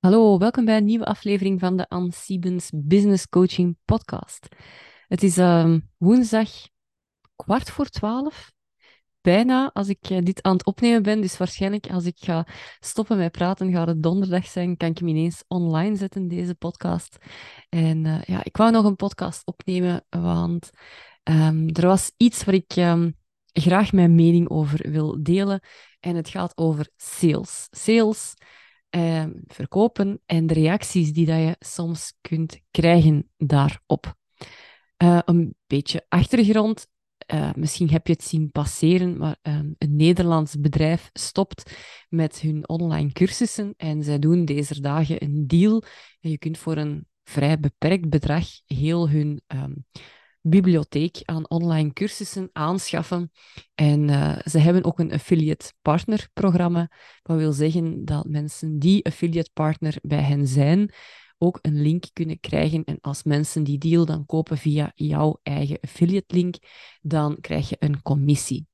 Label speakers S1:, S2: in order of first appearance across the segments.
S1: Hallo, welkom bij een nieuwe aflevering van de Anne Siebens Business Coaching Podcast. Het is ehm, woensdag kwart voor twaalf, bijna als ik eh, dit aan het opnemen ben. Dus waarschijnlijk als ik ga stoppen met praten, gaat het donderdag zijn, kan ik hem ineens online zetten, deze podcast. En uh, ja, ik wou nog een podcast opnemen, want um, er was iets waar ik um, graag mijn mening over wil delen. En het gaat over sales. Sales eh, verkopen en de reacties die dat je soms kunt krijgen daarop. Uh, een beetje achtergrond. Uh, misschien heb je het zien passeren, maar um, een Nederlands bedrijf stopt met hun online cursussen en zij doen deze dagen een deal. En je kunt voor een vrij beperkt bedrag heel hun um, bibliotheek aan online cursussen aanschaffen. En uh, ze hebben ook een affiliate partner programma. Wat wil zeggen dat mensen die affiliate partner bij hen zijn, ook een link kunnen krijgen. En als mensen die deal dan kopen via jouw eigen affiliate link, dan krijg je een commissie.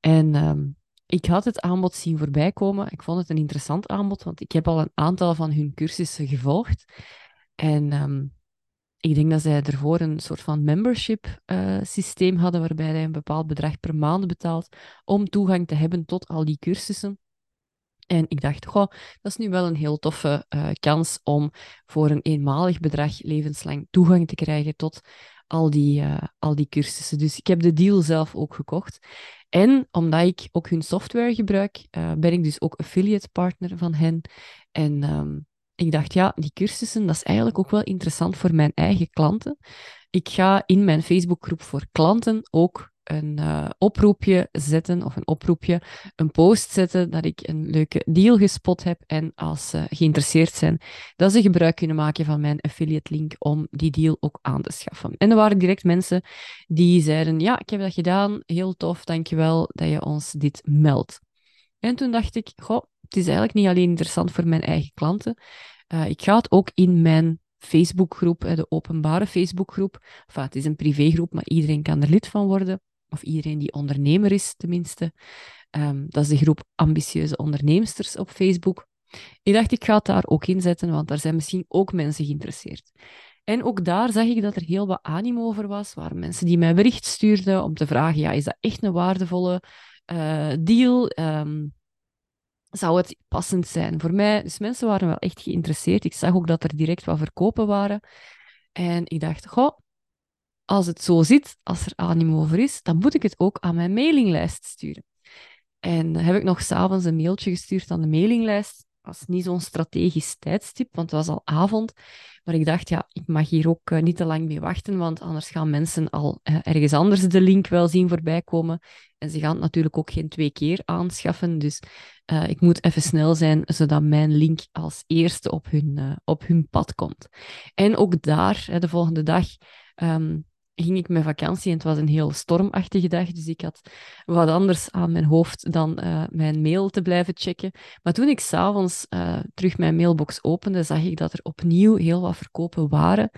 S1: En um, ik had het aanbod zien voorbij komen. Ik vond het een interessant aanbod, want ik heb al een aantal van hun cursussen gevolgd. En um, ik denk dat zij ervoor een soort van membership uh, systeem hadden, waarbij je een bepaald bedrag per maand betaalt om toegang te hebben tot al die cursussen. En ik dacht, goh, dat is nu wel een heel toffe uh, kans om voor een eenmalig bedrag levenslang toegang te krijgen tot al die, uh, al die cursussen. Dus ik heb de deal zelf ook gekocht. En omdat ik ook hun software gebruik, ben ik dus ook affiliate partner van hen. En um, ik dacht, ja, die cursussen, dat is eigenlijk ook wel interessant voor mijn eigen klanten. Ik ga in mijn Facebookgroep voor klanten ook een uh, oproepje zetten, of een oproepje, een post zetten, dat ik een leuke deal gespot heb. En als ze geïnteresseerd zijn, dat ze gebruik kunnen maken van mijn affiliate link om die deal ook aan te schaffen. En er waren direct mensen die zeiden, ja, ik heb dat gedaan, heel tof, dankjewel dat je ons dit meldt. En toen dacht ik, goh, het is eigenlijk niet alleen interessant voor mijn eigen klanten. Uh, ik ga het ook in mijn Facebookgroep, de openbare Facebookgroep. Het is een privégroep, maar iedereen kan er lid van worden. Of iedereen die ondernemer is, tenminste. Um, dat is de groep ambitieuze onderneemsters op Facebook. Ik dacht, ik ga het daar ook in zetten, want daar zijn misschien ook mensen geïnteresseerd. En ook daar zag ik dat er heel wat animo over was. Waren mensen die mij bericht stuurden om te vragen, ja, is dat echt een waardevolle uh, deal? Um, zou het passend zijn voor mij. Dus mensen waren wel echt geïnteresseerd. Ik zag ook dat er direct wat verkopen waren. En ik dacht, goh, als het zo zit, als er animo over is, dan moet ik het ook aan mijn mailinglijst sturen. En heb ik nog s'avonds een mailtje gestuurd aan de mailinglijst was niet zo'n strategisch tijdstip, want het was al avond. Maar ik dacht, ja, ik mag hier ook uh, niet te lang mee wachten, want anders gaan mensen al uh, ergens anders de link wel zien voorbij komen. En ze gaan het natuurlijk ook geen twee keer aanschaffen. Dus uh, ik moet even snel zijn, zodat mijn link als eerste op hun, op hun pad komt. En ook daar, de volgende dag, um, ging ik met vakantie en het was een heel stormachtige dag. Dus ik had wat anders aan mijn hoofd dan uh, mijn mail te blijven checken. Maar toen ik s'avonds uh, terug mijn mailbox opende, zag ik dat er opnieuw heel wat verkopen waren.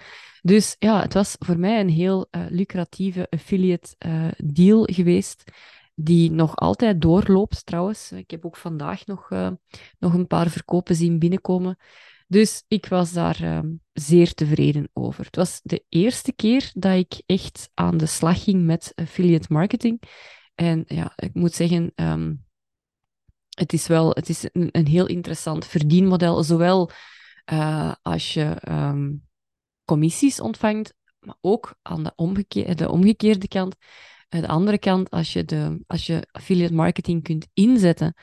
S1: Dus ja, het was voor mij een heel uh, lucratieve affiliate deal geweest. Die nog altijd doorloopt trouwens. Ik heb ook vandaag nog, nog een paar verkopen zien binnenkomen. Dus ik was daar um, zeer tevreden over. Het was de eerste keer dat ik echt aan de slag ging met affiliate marketing. En ja, ik moet zeggen, um, het is wel het is een, een, heel interessant verdienmodel. Zowel uh, als je um, commissies ontvangt, maar ook aan de, omgekeerde, de omgekeerde kant. De andere kant, als je, de, als je affiliate marketing kunt inzetten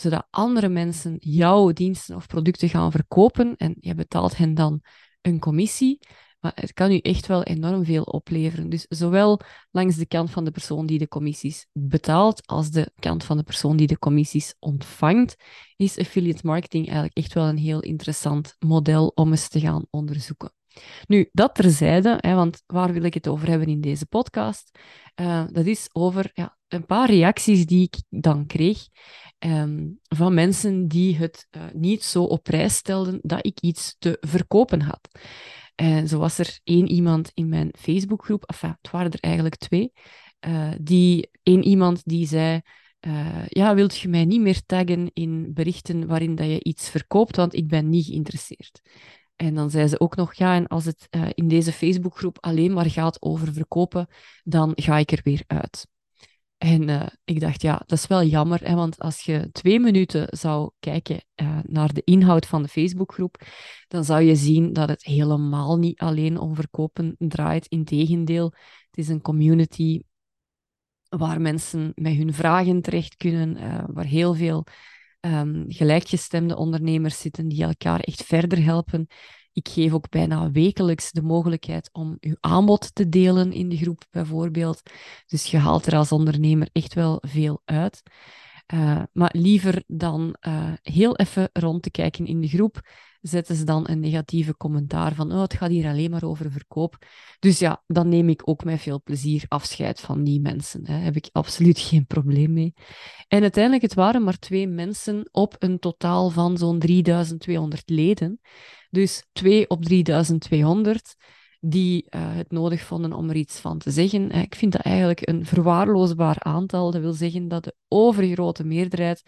S1: zodat andere mensen jouw diensten of producten gaan verkopen en je betaalt hen dan een commissie. Maar het kan u echt wel enorm veel opleveren. Dus zowel langs de kant van de persoon die de commissies betaalt, als de kant van de persoon die de commissies ontvangt, is affiliate marketing eigenlijk echt wel een heel interessant model om eens te gaan onderzoeken. Nu, dat terzijde, hè, want waar wil ik het over hebben in deze podcast? Uh, dat is over ja, een paar reacties die ik dan kreeg um, van mensen die het uh, niet zo op prijs stelden dat ik iets te verkopen had. En zo was er één iemand in mijn Facebookgroep, enfin, het waren er eigenlijk twee, die één iemand die zei, uh, ja, wilt je mij niet meer taggen in berichten waarin dat je iets verkoopt, want ik ben niet geïnteresseerd. En dan zei ze ook nog, ja, en als het uh, in deze Facebookgroep alleen maar gaat over verkopen, dan ga ik er weer uit. En uh, ik dacht, ja, dat is wel jammer, hè, want als je twee minuten zou kijken uh, naar de inhoud van de Facebookgroep, dan zou je zien dat het helemaal niet alleen om verkopen draait. Integendeel, het is een community waar mensen met hun vragen terecht kunnen, waar heel veel um, gelijkgestemde ondernemers zitten die elkaar echt verder helpen. Ik geef ook bijna wekelijks de mogelijkheid om uw aanbod te delen in de groep, bijvoorbeeld. Dus je haalt er als ondernemer echt wel veel uit. Uh, maar liever dan uh, heel even rond te kijken in de groep, zetten ze dan een negatieve commentaar van oh, het gaat hier alleen maar over verkoop. Dus ja, dan neem ik ook met veel plezier afscheid van die mensen. Daar heb ik absoluut geen probleem mee. En uiteindelijk, het waren maar twee mensen op een totaal van zo'n 3200 leden. Dus twee op 3200 die uh, het nodig vonden om er iets van te zeggen. Ik vind dat eigenlijk een verwaarloosbaar aantal. Dat wil zeggen dat de overgrote meerderheid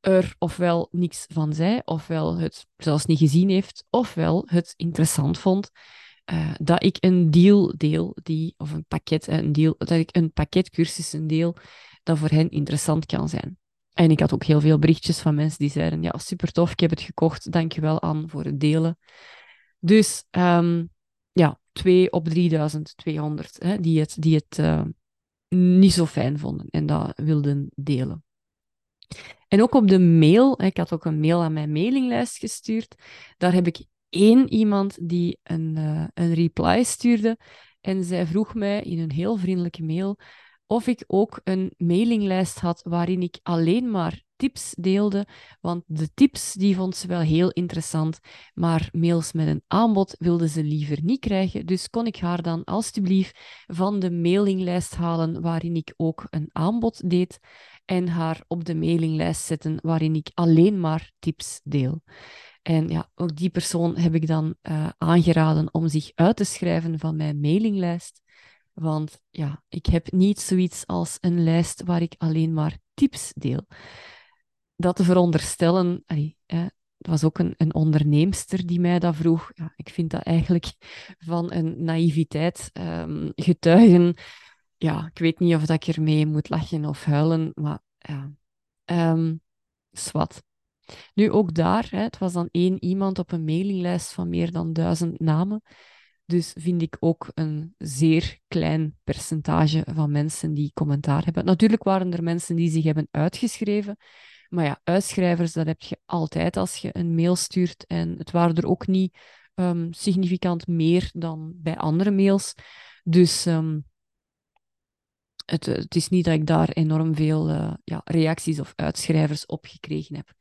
S1: er ofwel niks van zei, ofwel het zelfs niet gezien heeft, ofwel het interessant vond uh, dat ik een deal deel, die, of een pakket, een deal, dat ik een pakketcursussen deel dat voor hen interessant kan zijn. En ik had ook heel veel berichtjes van mensen die zeiden, ja, super tof, ik heb het gekocht, dankjewel aan voor het delen. Dus um, ja, 2 op 3200 hè, die het, die het uh, niet zo fijn vonden en dat wilden delen. En ook op de mail, ik had ook een mail aan mijn mailinglijst gestuurd. Daar heb ik één iemand die een, uh, een reply stuurde. En zij vroeg mij in een heel vriendelijke mail of ik ook een mailinglijst had waarin ik alleen maar tips deelde, want de tips die vond ze wel heel interessant, maar mails met een aanbod wilde ze liever niet krijgen. Dus kon ik haar dan alstublieft van de mailinglijst halen waarin ik ook een aanbod deed en haar op de mailinglijst zetten waarin ik alleen maar tips deel. En ja, ook die persoon heb ik dan uh, aangeraden om zich uit te schrijven van mijn mailinglijst. Want ja, ik heb niet zoiets als een lijst waar ik alleen maar tips deel. Dat te veronderstellen, allee, hè, het was ook een, een onderneemster die mij dat vroeg. Ja, ik vind dat eigenlijk van een naïviteit um, getuigen ja, ik weet niet of dat ik ermee moet lachen of huilen, maar ja, um. Nu ook daar, hè, het was dan één iemand op een mailinglijst van meer dan duizend namen. Dus vind ik ook een zeer klein percentage van mensen die commentaar hebben. Natuurlijk waren er mensen die zich hebben uitgeschreven. Maar ja, uitschrijvers, dat heb je altijd als je een mail stuurt. En het waren er ook niet um, significant meer dan bij andere mails. Dus um, het, het, is niet dat ik daar enorm veel uh, ja, reacties of uitschrijvers op gekregen heb.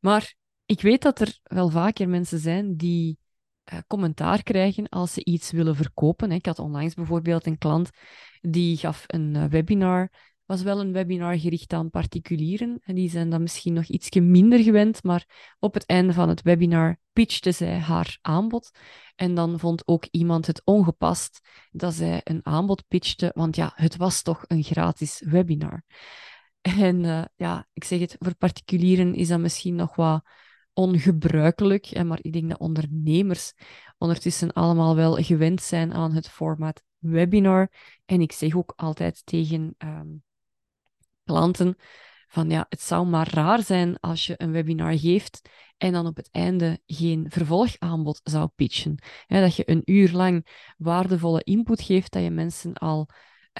S1: Maar ik weet dat er wel vaker mensen zijn die uh, commentaar krijgen als ze iets willen verkopen. Ik had onlangs bijvoorbeeld een klant die gaf een uh, webinar was wel een webinar gericht aan particulieren. En die zijn dan misschien nog iets minder gewend, maar op het einde van het webinar pitchte zij haar aanbod. En dan vond ook iemand het ongepast dat zij een aanbod pitchte, want ja, het was toch een gratis webinar. En uh, ja, ik zeg het, voor particulieren is dat misschien nog wat ongebruikelijk, maar ik denk dat ondernemers ondertussen allemaal wel gewend zijn aan het formaat webinar. En ik zeg ook altijd tegen um, klanten van ja, het zou maar raar zijn als je een webinar geeft en dan op het einde geen vervolgaanbod zou pitchen. dat je een uur lang waardevolle input geeft, dat je mensen al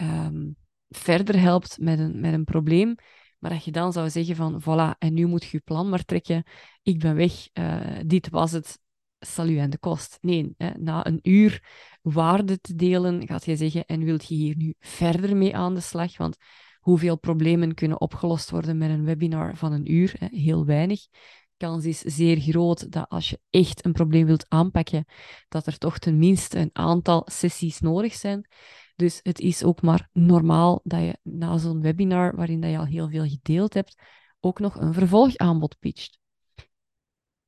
S1: um, verder helpt met een, met een probleem, maar dat je dan zou zeggen van voilà, en nu moet je je plan maar trekken, ik ben weg, uh, dit was het, salu en de kost. Nee, hè, na een uur waarde te delen, gaat je zeggen, en wilt je hier nu verder mee aan de slag? Want hoeveel problemen kunnen opgelost worden met een webinar van een uur. Heel weinig. De kans is zeer groot dat als je echt een probleem wilt aanpakken, dat er toch tenminste een aantal sessies nodig zijn. Dus het is ook maar normaal dat je na zo'n webinar, waarin dat je al heel veel gedeeld hebt, ook nog een vervolgaanbod pitcht.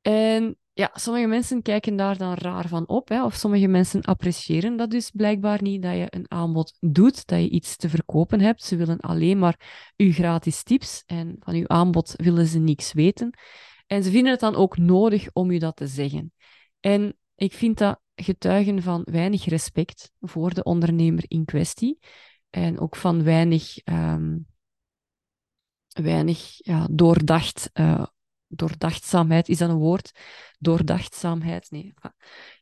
S1: En ja, sommige mensen kijken daar dan raar van op, hè, of sommige mensen appreciëren dat dus blijkbaar niet, dat je een aanbod doet, dat je iets te verkopen hebt. Ze willen alleen maar uw gratis tips en van uw aanbod willen ze niks weten. En ze vinden het dan ook nodig om u dat te zeggen. En ik vind dat getuigen van weinig respect voor de ondernemer in kwestie en ook van weinig, ehm, weinig ja, doordacht uh, doordachtzaamheid, is dat een woord? Doordachtzaamheid, nee.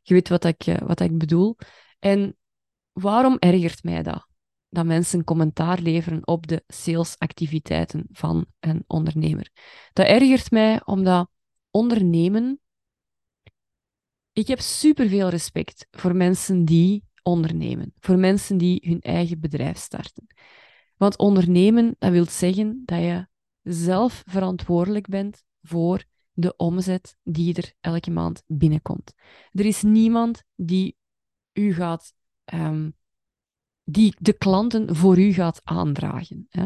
S1: Je weet wat ik, eh, wat ik bedoel. En waarom ergert mij dat? Dat mensen commentaar leveren op de salesactiviteiten van een ondernemer. Dat ergert mij omdat ondernemen. Ik heb superveel respect voor mensen die ondernemen, voor mensen die hun eigen bedrijf starten. Want ondernemen, dat wil zeggen dat je zelf verantwoordelijk bent voor de omzet die er elke maand binnenkomt. Er is niemand die u gaat, ehm, die de klanten voor u gaat aandragen. Hè.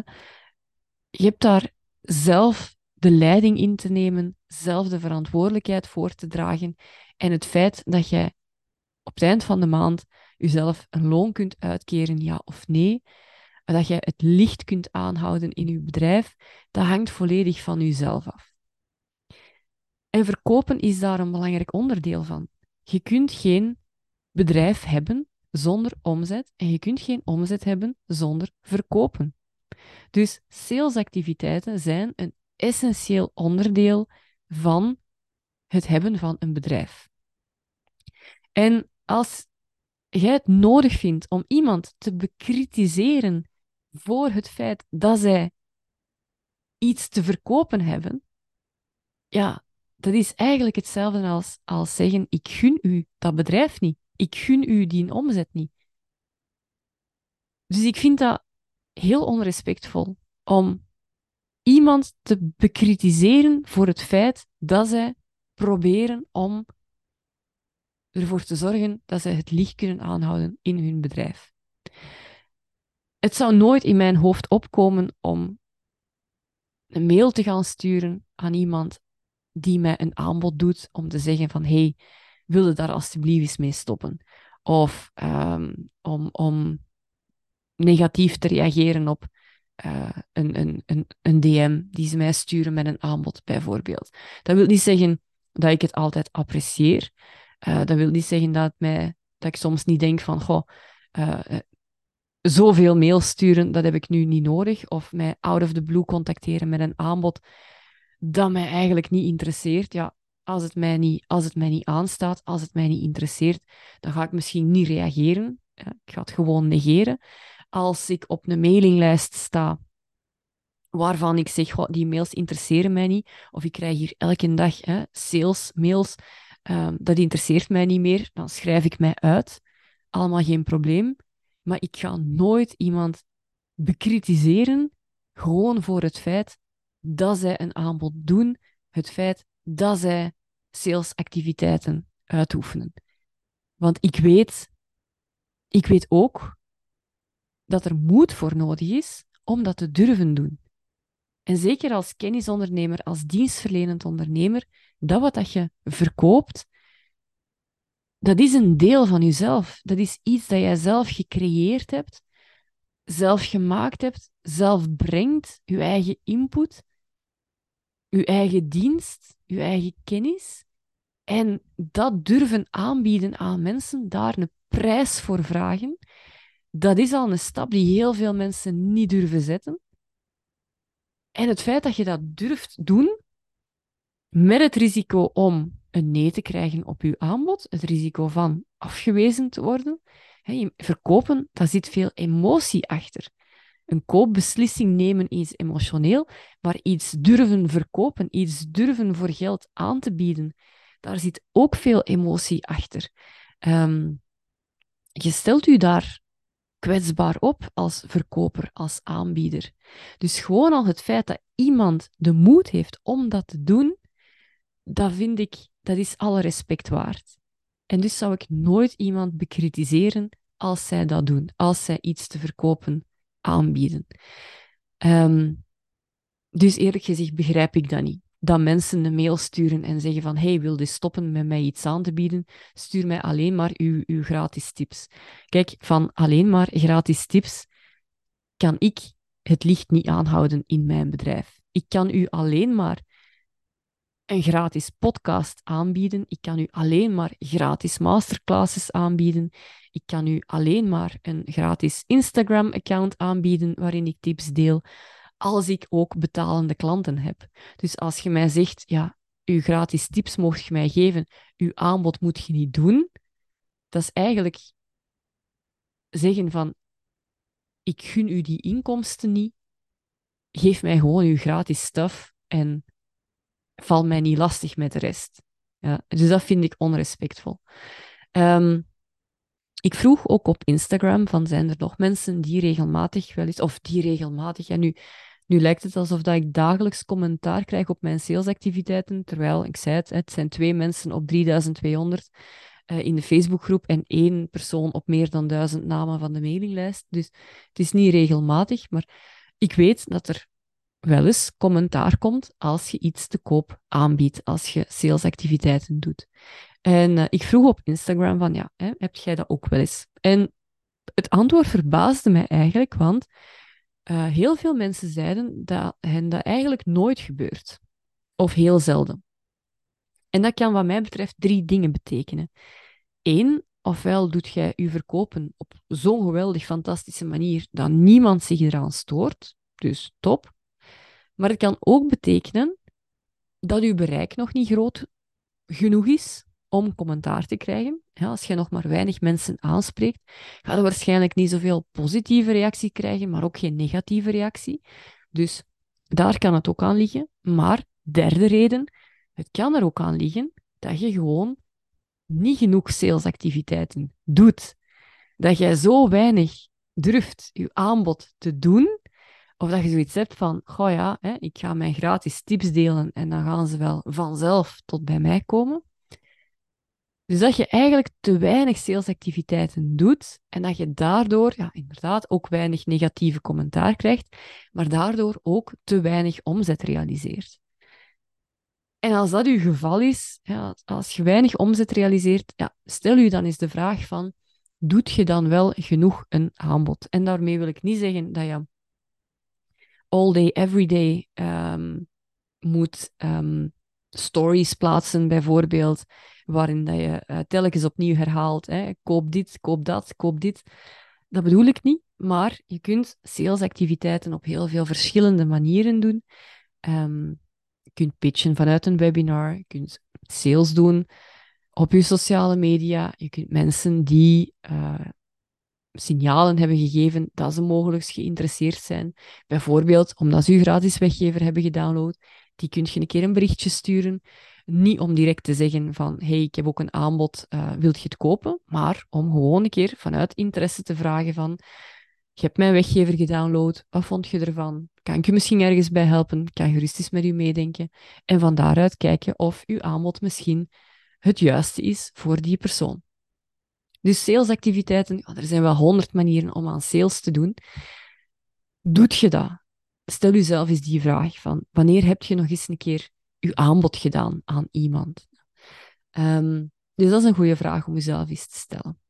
S1: Je hebt daar zelf de leiding in te nemen, zelf de verantwoordelijkheid voor te dragen. En het feit dat jij op het eind van de maand jezelf een loon kunt uitkeren, ja of nee, dat jij het licht kunt aanhouden in je bedrijf, dat hangt volledig van jezelf af. En verkopen is daar een belangrijk onderdeel van. Je kunt geen bedrijf hebben zonder omzet en je kunt geen omzet hebben zonder verkopen. Dus salesactiviteiten zijn een essentieel onderdeel van het hebben van een bedrijf. En als jij het nodig vindt om iemand te bekritiseren voor het feit dat zij iets te verkopen hebben, ja, dat is eigenlijk hetzelfde als, als zeggen: ik gun u dat bedrijf niet. Ik gun u die omzet niet. Dus ik vind dat heel onrespectvol om iemand te bekritiseren voor het feit dat zij proberen om ervoor te zorgen dat zij het licht kunnen aanhouden in hun bedrijf. Het zou nooit in mijn hoofd opkomen om een mail te gaan sturen aan iemand die mij een aanbod doet om te zeggen van hey, wil je daar alsjeblieft eens mee stoppen? Of um, om, om negatief te reageren op uh, een, een, een, een DM die ze mij sturen met een aanbod, bijvoorbeeld. Dat wil niet zeggen dat ik het altijd apprecieer. Uh, dat wil niet zeggen dat, mij, dat ik soms niet denk van, goh, uh, zoveel mails sturen, dat heb ik nu niet nodig. Of mij out of the blue contacteren met een aanbod dat mij eigenlijk niet interesseert, ja, als het mij niet, als het mij niet aanstaat, als het mij niet interesseert, dan ga ik misschien niet reageren. ik ga het gewoon negeren. Als ik op een mailinglijst sta waarvan ik zeg, die mails interesseren mij niet, of ik krijg hier elke dag hè, sales mails, um, dat interesseert mij niet meer, dan schrijf ik mij uit. Allemaal geen probleem. Maar ik ga nooit iemand bekritiseren, gewoon voor het feit dat zij een aanbod doen, het feit dat zij salesactiviteiten uitoefenen. Want ik weet, ik weet ook dat er moed voor nodig is om dat te durven doen. En zeker als kennisondernemer, als dienstverlenend ondernemer, dat wat dat je verkoopt, dat is een deel van jezelf. Dat is iets dat jij zelf gecreëerd hebt, zelf gemaakt hebt, zelf brengt, je eigen input uw eigen dienst, uw eigen kennis. En dat durven aanbieden aan mensen, daar een prijs voor vragen, dat is al een stap die heel veel mensen niet durven zetten. En het feit dat je dat durft doen, met het risico om een nee te krijgen op je aanbod, het risico van afgewezen te worden. verkopen, daar zit veel emotie achter. Een koopbeslissing nemen is emotioneel, maar iets durven verkopen, iets durven voor geld aan te bieden, daar zit ook veel emotie achter. Ehm, je stelt u daar kwetsbaar op als verkoper, als aanbieder. Dus gewoon al het feit dat iemand de moed heeft om dat te doen, dat vind ik, dat is alle respect waard. En dus zou ik nooit iemand bekritiseren als zij dat doen, als zij iets te verkopen aanbieden. Um, dus eerlijk gezegd begrijp ik dat niet. Dat mensen een mail sturen en zeggen van hey, wil je stoppen met mij iets aan te bieden? Stuur mij alleen maar uw, uw gratis tips. Kijk, van alleen maar gratis tips kan ik het licht niet aanhouden in mijn bedrijf. Ik kan u alleen maar een gratis podcast aanbieden. Ik kan u alleen maar gratis masterclasses aanbieden. Ik kan u alleen maar een gratis Instagram-account aanbieden waarin ik tips deel, als ik ook betalende klanten heb. Dus als je mij zegt, ja, uw gratis tips mocht je mij geven, uw aanbod moet je niet doen, dat is eigenlijk zeggen van, ik gun u die inkomsten niet, geef mij gewoon uw gratis stuff en val mij niet lastig met de rest. Ja, dus dat vind ik onrespectvol. Um, ik vroeg ook op Instagram van zijn er nog mensen die regelmatig wel eens, of die regelmatig, ja nu, nu lijkt het alsof dat ik dagelijks commentaar krijg op mijn salesactiviteiten, terwijl, ik zei het, het zijn twee mensen op 3200 uh, in de Facebookgroep en één persoon op meer dan duizend namen van de mailinglijst. Dus het is niet regelmatig, maar ik weet dat er wel eens commentaar komt als je iets te koop aanbiedt, als je salesactiviteiten doet. En uh, ik vroeg op Instagram van, ja, hè, heb jij dat ook wel eens? En het antwoord verbaasde mij eigenlijk, want uh, heel veel mensen zeiden dat hen dat eigenlijk nooit gebeurt. Of heel zelden. En dat kan wat mij betreft drie dingen betekenen. Eén, ofwel doet jij je verkopen op zo'n geweldig fantastische manier dat niemand zich eraan stoort, dus top. Maar het kan ook betekenen dat uw bereik nog niet groot genoeg is om commentaar te krijgen. Als je nog maar weinig mensen aanspreekt, ga je waarschijnlijk niet zoveel positieve reactie krijgen, maar ook geen negatieve reactie. Dus daar kan het ook aan liggen. Maar derde reden, het kan er ook aan liggen dat je gewoon niet genoeg salesactiviteiten doet. Dat jij zo weinig durft je aanbod te doen, of dat je zoiets hebt van, goh ja, hè, ik ga mijn gratis tips delen en dan gaan ze wel vanzelf tot bij mij komen. Dus dat je eigenlijk te weinig salesactiviteiten doet en dat je daardoor ja, inderdaad ook weinig negatieve commentaar krijgt, maar daardoor ook te weinig omzet realiseert. En als dat uw geval is, ja, als je weinig omzet realiseert, ja, stel u dan eens de vraag van, doet je dan wel genoeg een aanbod? En daarmee wil ik niet zeggen dat je all day, every day um, moet um, stories plaatsen, bijvoorbeeld, waarin dat je uh, telkens opnieuw herhaalt, hè, koop dit, koop dat, koop dit. Dat bedoel ik niet, maar je kunt salesactiviteiten op heel veel verschillende manieren doen. Um, je kunt pitchen vanuit een webinar, je kunt sales doen op je sociale media, je kunt mensen die uh, signalen hebben gegeven dat ze mogelijk geïnteresseerd zijn. Bijvoorbeeld omdat ze uw gratis weggever hebben gedownload. Die kun je een keer een berichtje sturen. Niet om direct te zeggen van, hey, ik heb ook een aanbod, uh, wilt je het kopen? Maar om gewoon een keer vanuit interesse te vragen van, je hebt mijn weggever gedownload, wat vond je ervan? Kan ik je misschien ergens bij helpen? Kan gerust eens met u meedenken? En van daaruit kijken of uw aanbod misschien het juiste is voor die persoon. Dus salesactiviteiten, er zijn wel honderd manieren om aan sales te doen. Doet je dat? Stel jezelf eens die vraag van wanneer heb je nog eens een keer aanbod gedaan aan iemand? Um, dus dat is een goede vraag om jezelf eens te stellen.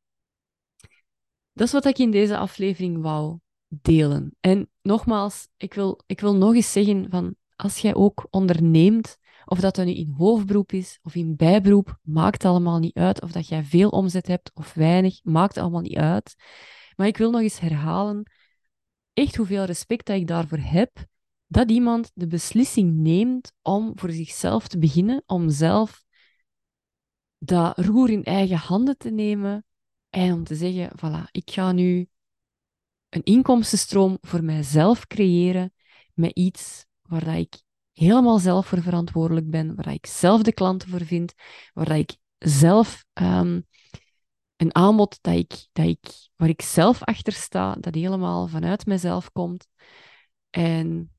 S1: Dat is wat ik in deze aflevering wou delen. En nogmaals, ik wil, ik wil nog eens zeggen van als jij ook onderneemt, of dat nu in hoofdberoep is of in bijberoep, maakt allemaal niet uit. Of dat jij veel omzet hebt of weinig, maakt allemaal niet uit. Maar ik wil nog eens herhalen, echt hoeveel respect dat ik daarvoor heb, dat iemand de beslissing neemt om voor zichzelf te beginnen, om zelf dat roer in eigen handen te nemen en om te zeggen, voilà, ik ga nu een inkomstenstroom voor mijzelf creëren met iets waar dat ik helemaal zelf voor verantwoordelijk ben, waar ik zelf de klanten voor vind, waar ik zelf um, een aanbod dat ik, dat ik, waar ik zelf achter sta, dat helemaal vanuit mezelf komt. En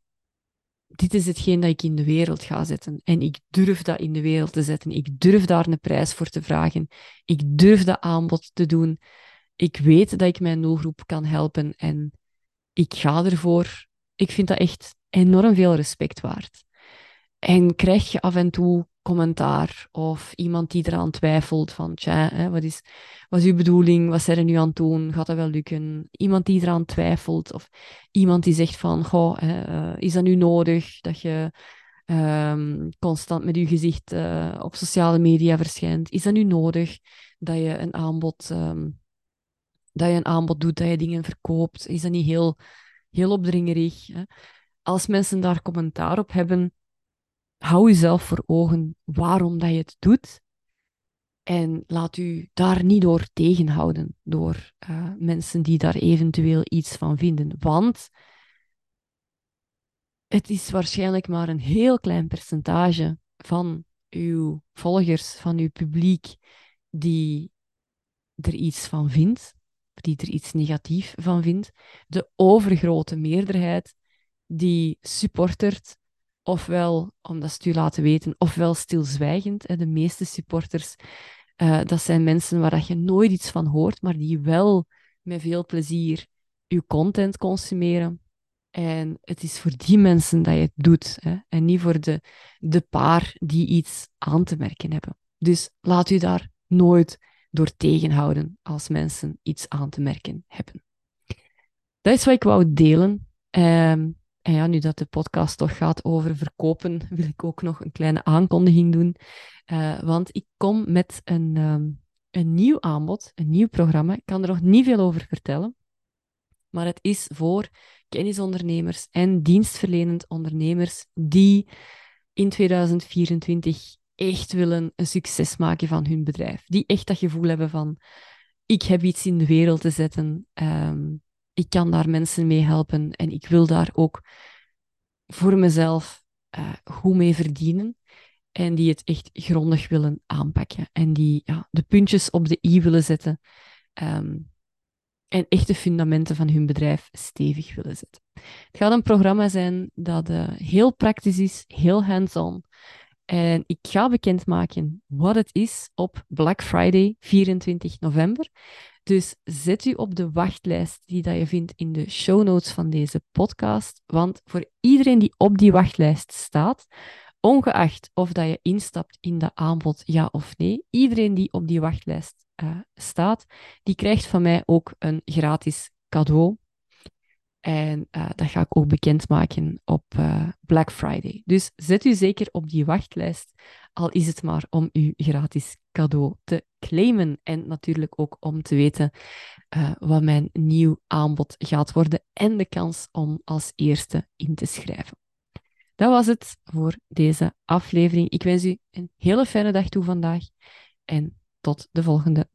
S1: dit is hetgeen dat ik in de wereld ga zetten. En ik durf dat in de wereld te zetten. Ik durf daar een prijs voor te vragen. Ik durf dat aanbod te doen. Ik weet dat ik mijn doelgroep kan helpen en ik ga ervoor. Ik vind dat echt enorm veel respect waard. En krijg je af en toe commentaar of iemand die eraan twijfelt van, hè, wat, is, wat is uw bedoeling? Wat zijn er nu aan het doen? Gaat dat wel lukken? Iemand die eraan twijfelt of iemand die zegt van, hè, uh, is dat nu nodig dat je um, constant met je gezicht uh, op sociale media verschijnt? Is dat nu nodig dat je een aanbod, um, dat je een aanbod doet, dat je dingen verkoopt? Is dat niet heel, heel opdringerig? Hè? Als mensen daar commentaar op hebben, hou jezelf voor ogen waarom dat je het doet. En laat u daar niet door tegenhouden door uh, mensen die daar eventueel iets van vinden. Want het is waarschijnlijk maar een heel klein percentage van uw volgers, van uw publiek, die er iets van vindt, die er iets negatief van vindt. De overgrote meerderheid die supportert ofwel omdat ze het u laten weten, ofwel stilzwijgend. De meeste supporters, uh, dat zijn mensen waar je nooit iets van hoort, maar die wel met veel plezier uw content consumeren. En het is voor die mensen dat je het doet, hè? en niet voor de, de paar die iets aan te merken hebben. Dus laat u daar nooit door tegenhouden als mensen iets aan te merken hebben. Dat is wat ik wou delen. Um, en ja, nu dat de podcast toch gaat over verkopen, wil ik ook nog een kleine aankondiging doen. Uh, want ik kom met een, um, een nieuw aanbod, een nieuw programma. Ik kan er nog niet veel over vertellen. Maar het is voor kennisondernemers en dienstverlenend ondernemers die in 2024 echt willen een succes maken van hun bedrijf. Die echt dat gevoel hebben van, ik heb iets in de wereld te zetten. Um, ik kan daar mensen mee helpen en ik wil daar ook voor mezelf uh, goed mee verdienen. En die het echt grondig willen aanpakken. En die ja, de puntjes op de i willen zetten. Um, en echt de fundamenten van hun bedrijf stevig willen zetten. Het gaat een programma zijn dat uh, heel praktisch is, heel hands-on. En ik ga bekendmaken wat het is op Black Friday 24 november. Dus zet u op de wachtlijst die dat je vindt in de show notes van deze podcast. Want voor iedereen die op die wachtlijst staat, ongeacht of dat je instapt in dat aanbod ja of nee, iedereen die op die wachtlijst uh, staat, die krijgt van mij ook een gratis cadeau. En uh, dat ga ik ook bekendmaken op uh, Black Friday. Dus zet u zeker op die wachtlijst, al is het maar om uw gratis cadeau te claimen. En natuurlijk ook om te weten uh, wat mijn nieuw aanbod gaat worden en de kans om als eerste in te schrijven. Dat was het voor deze aflevering. Ik wens u een hele fijne dag toe vandaag en tot de volgende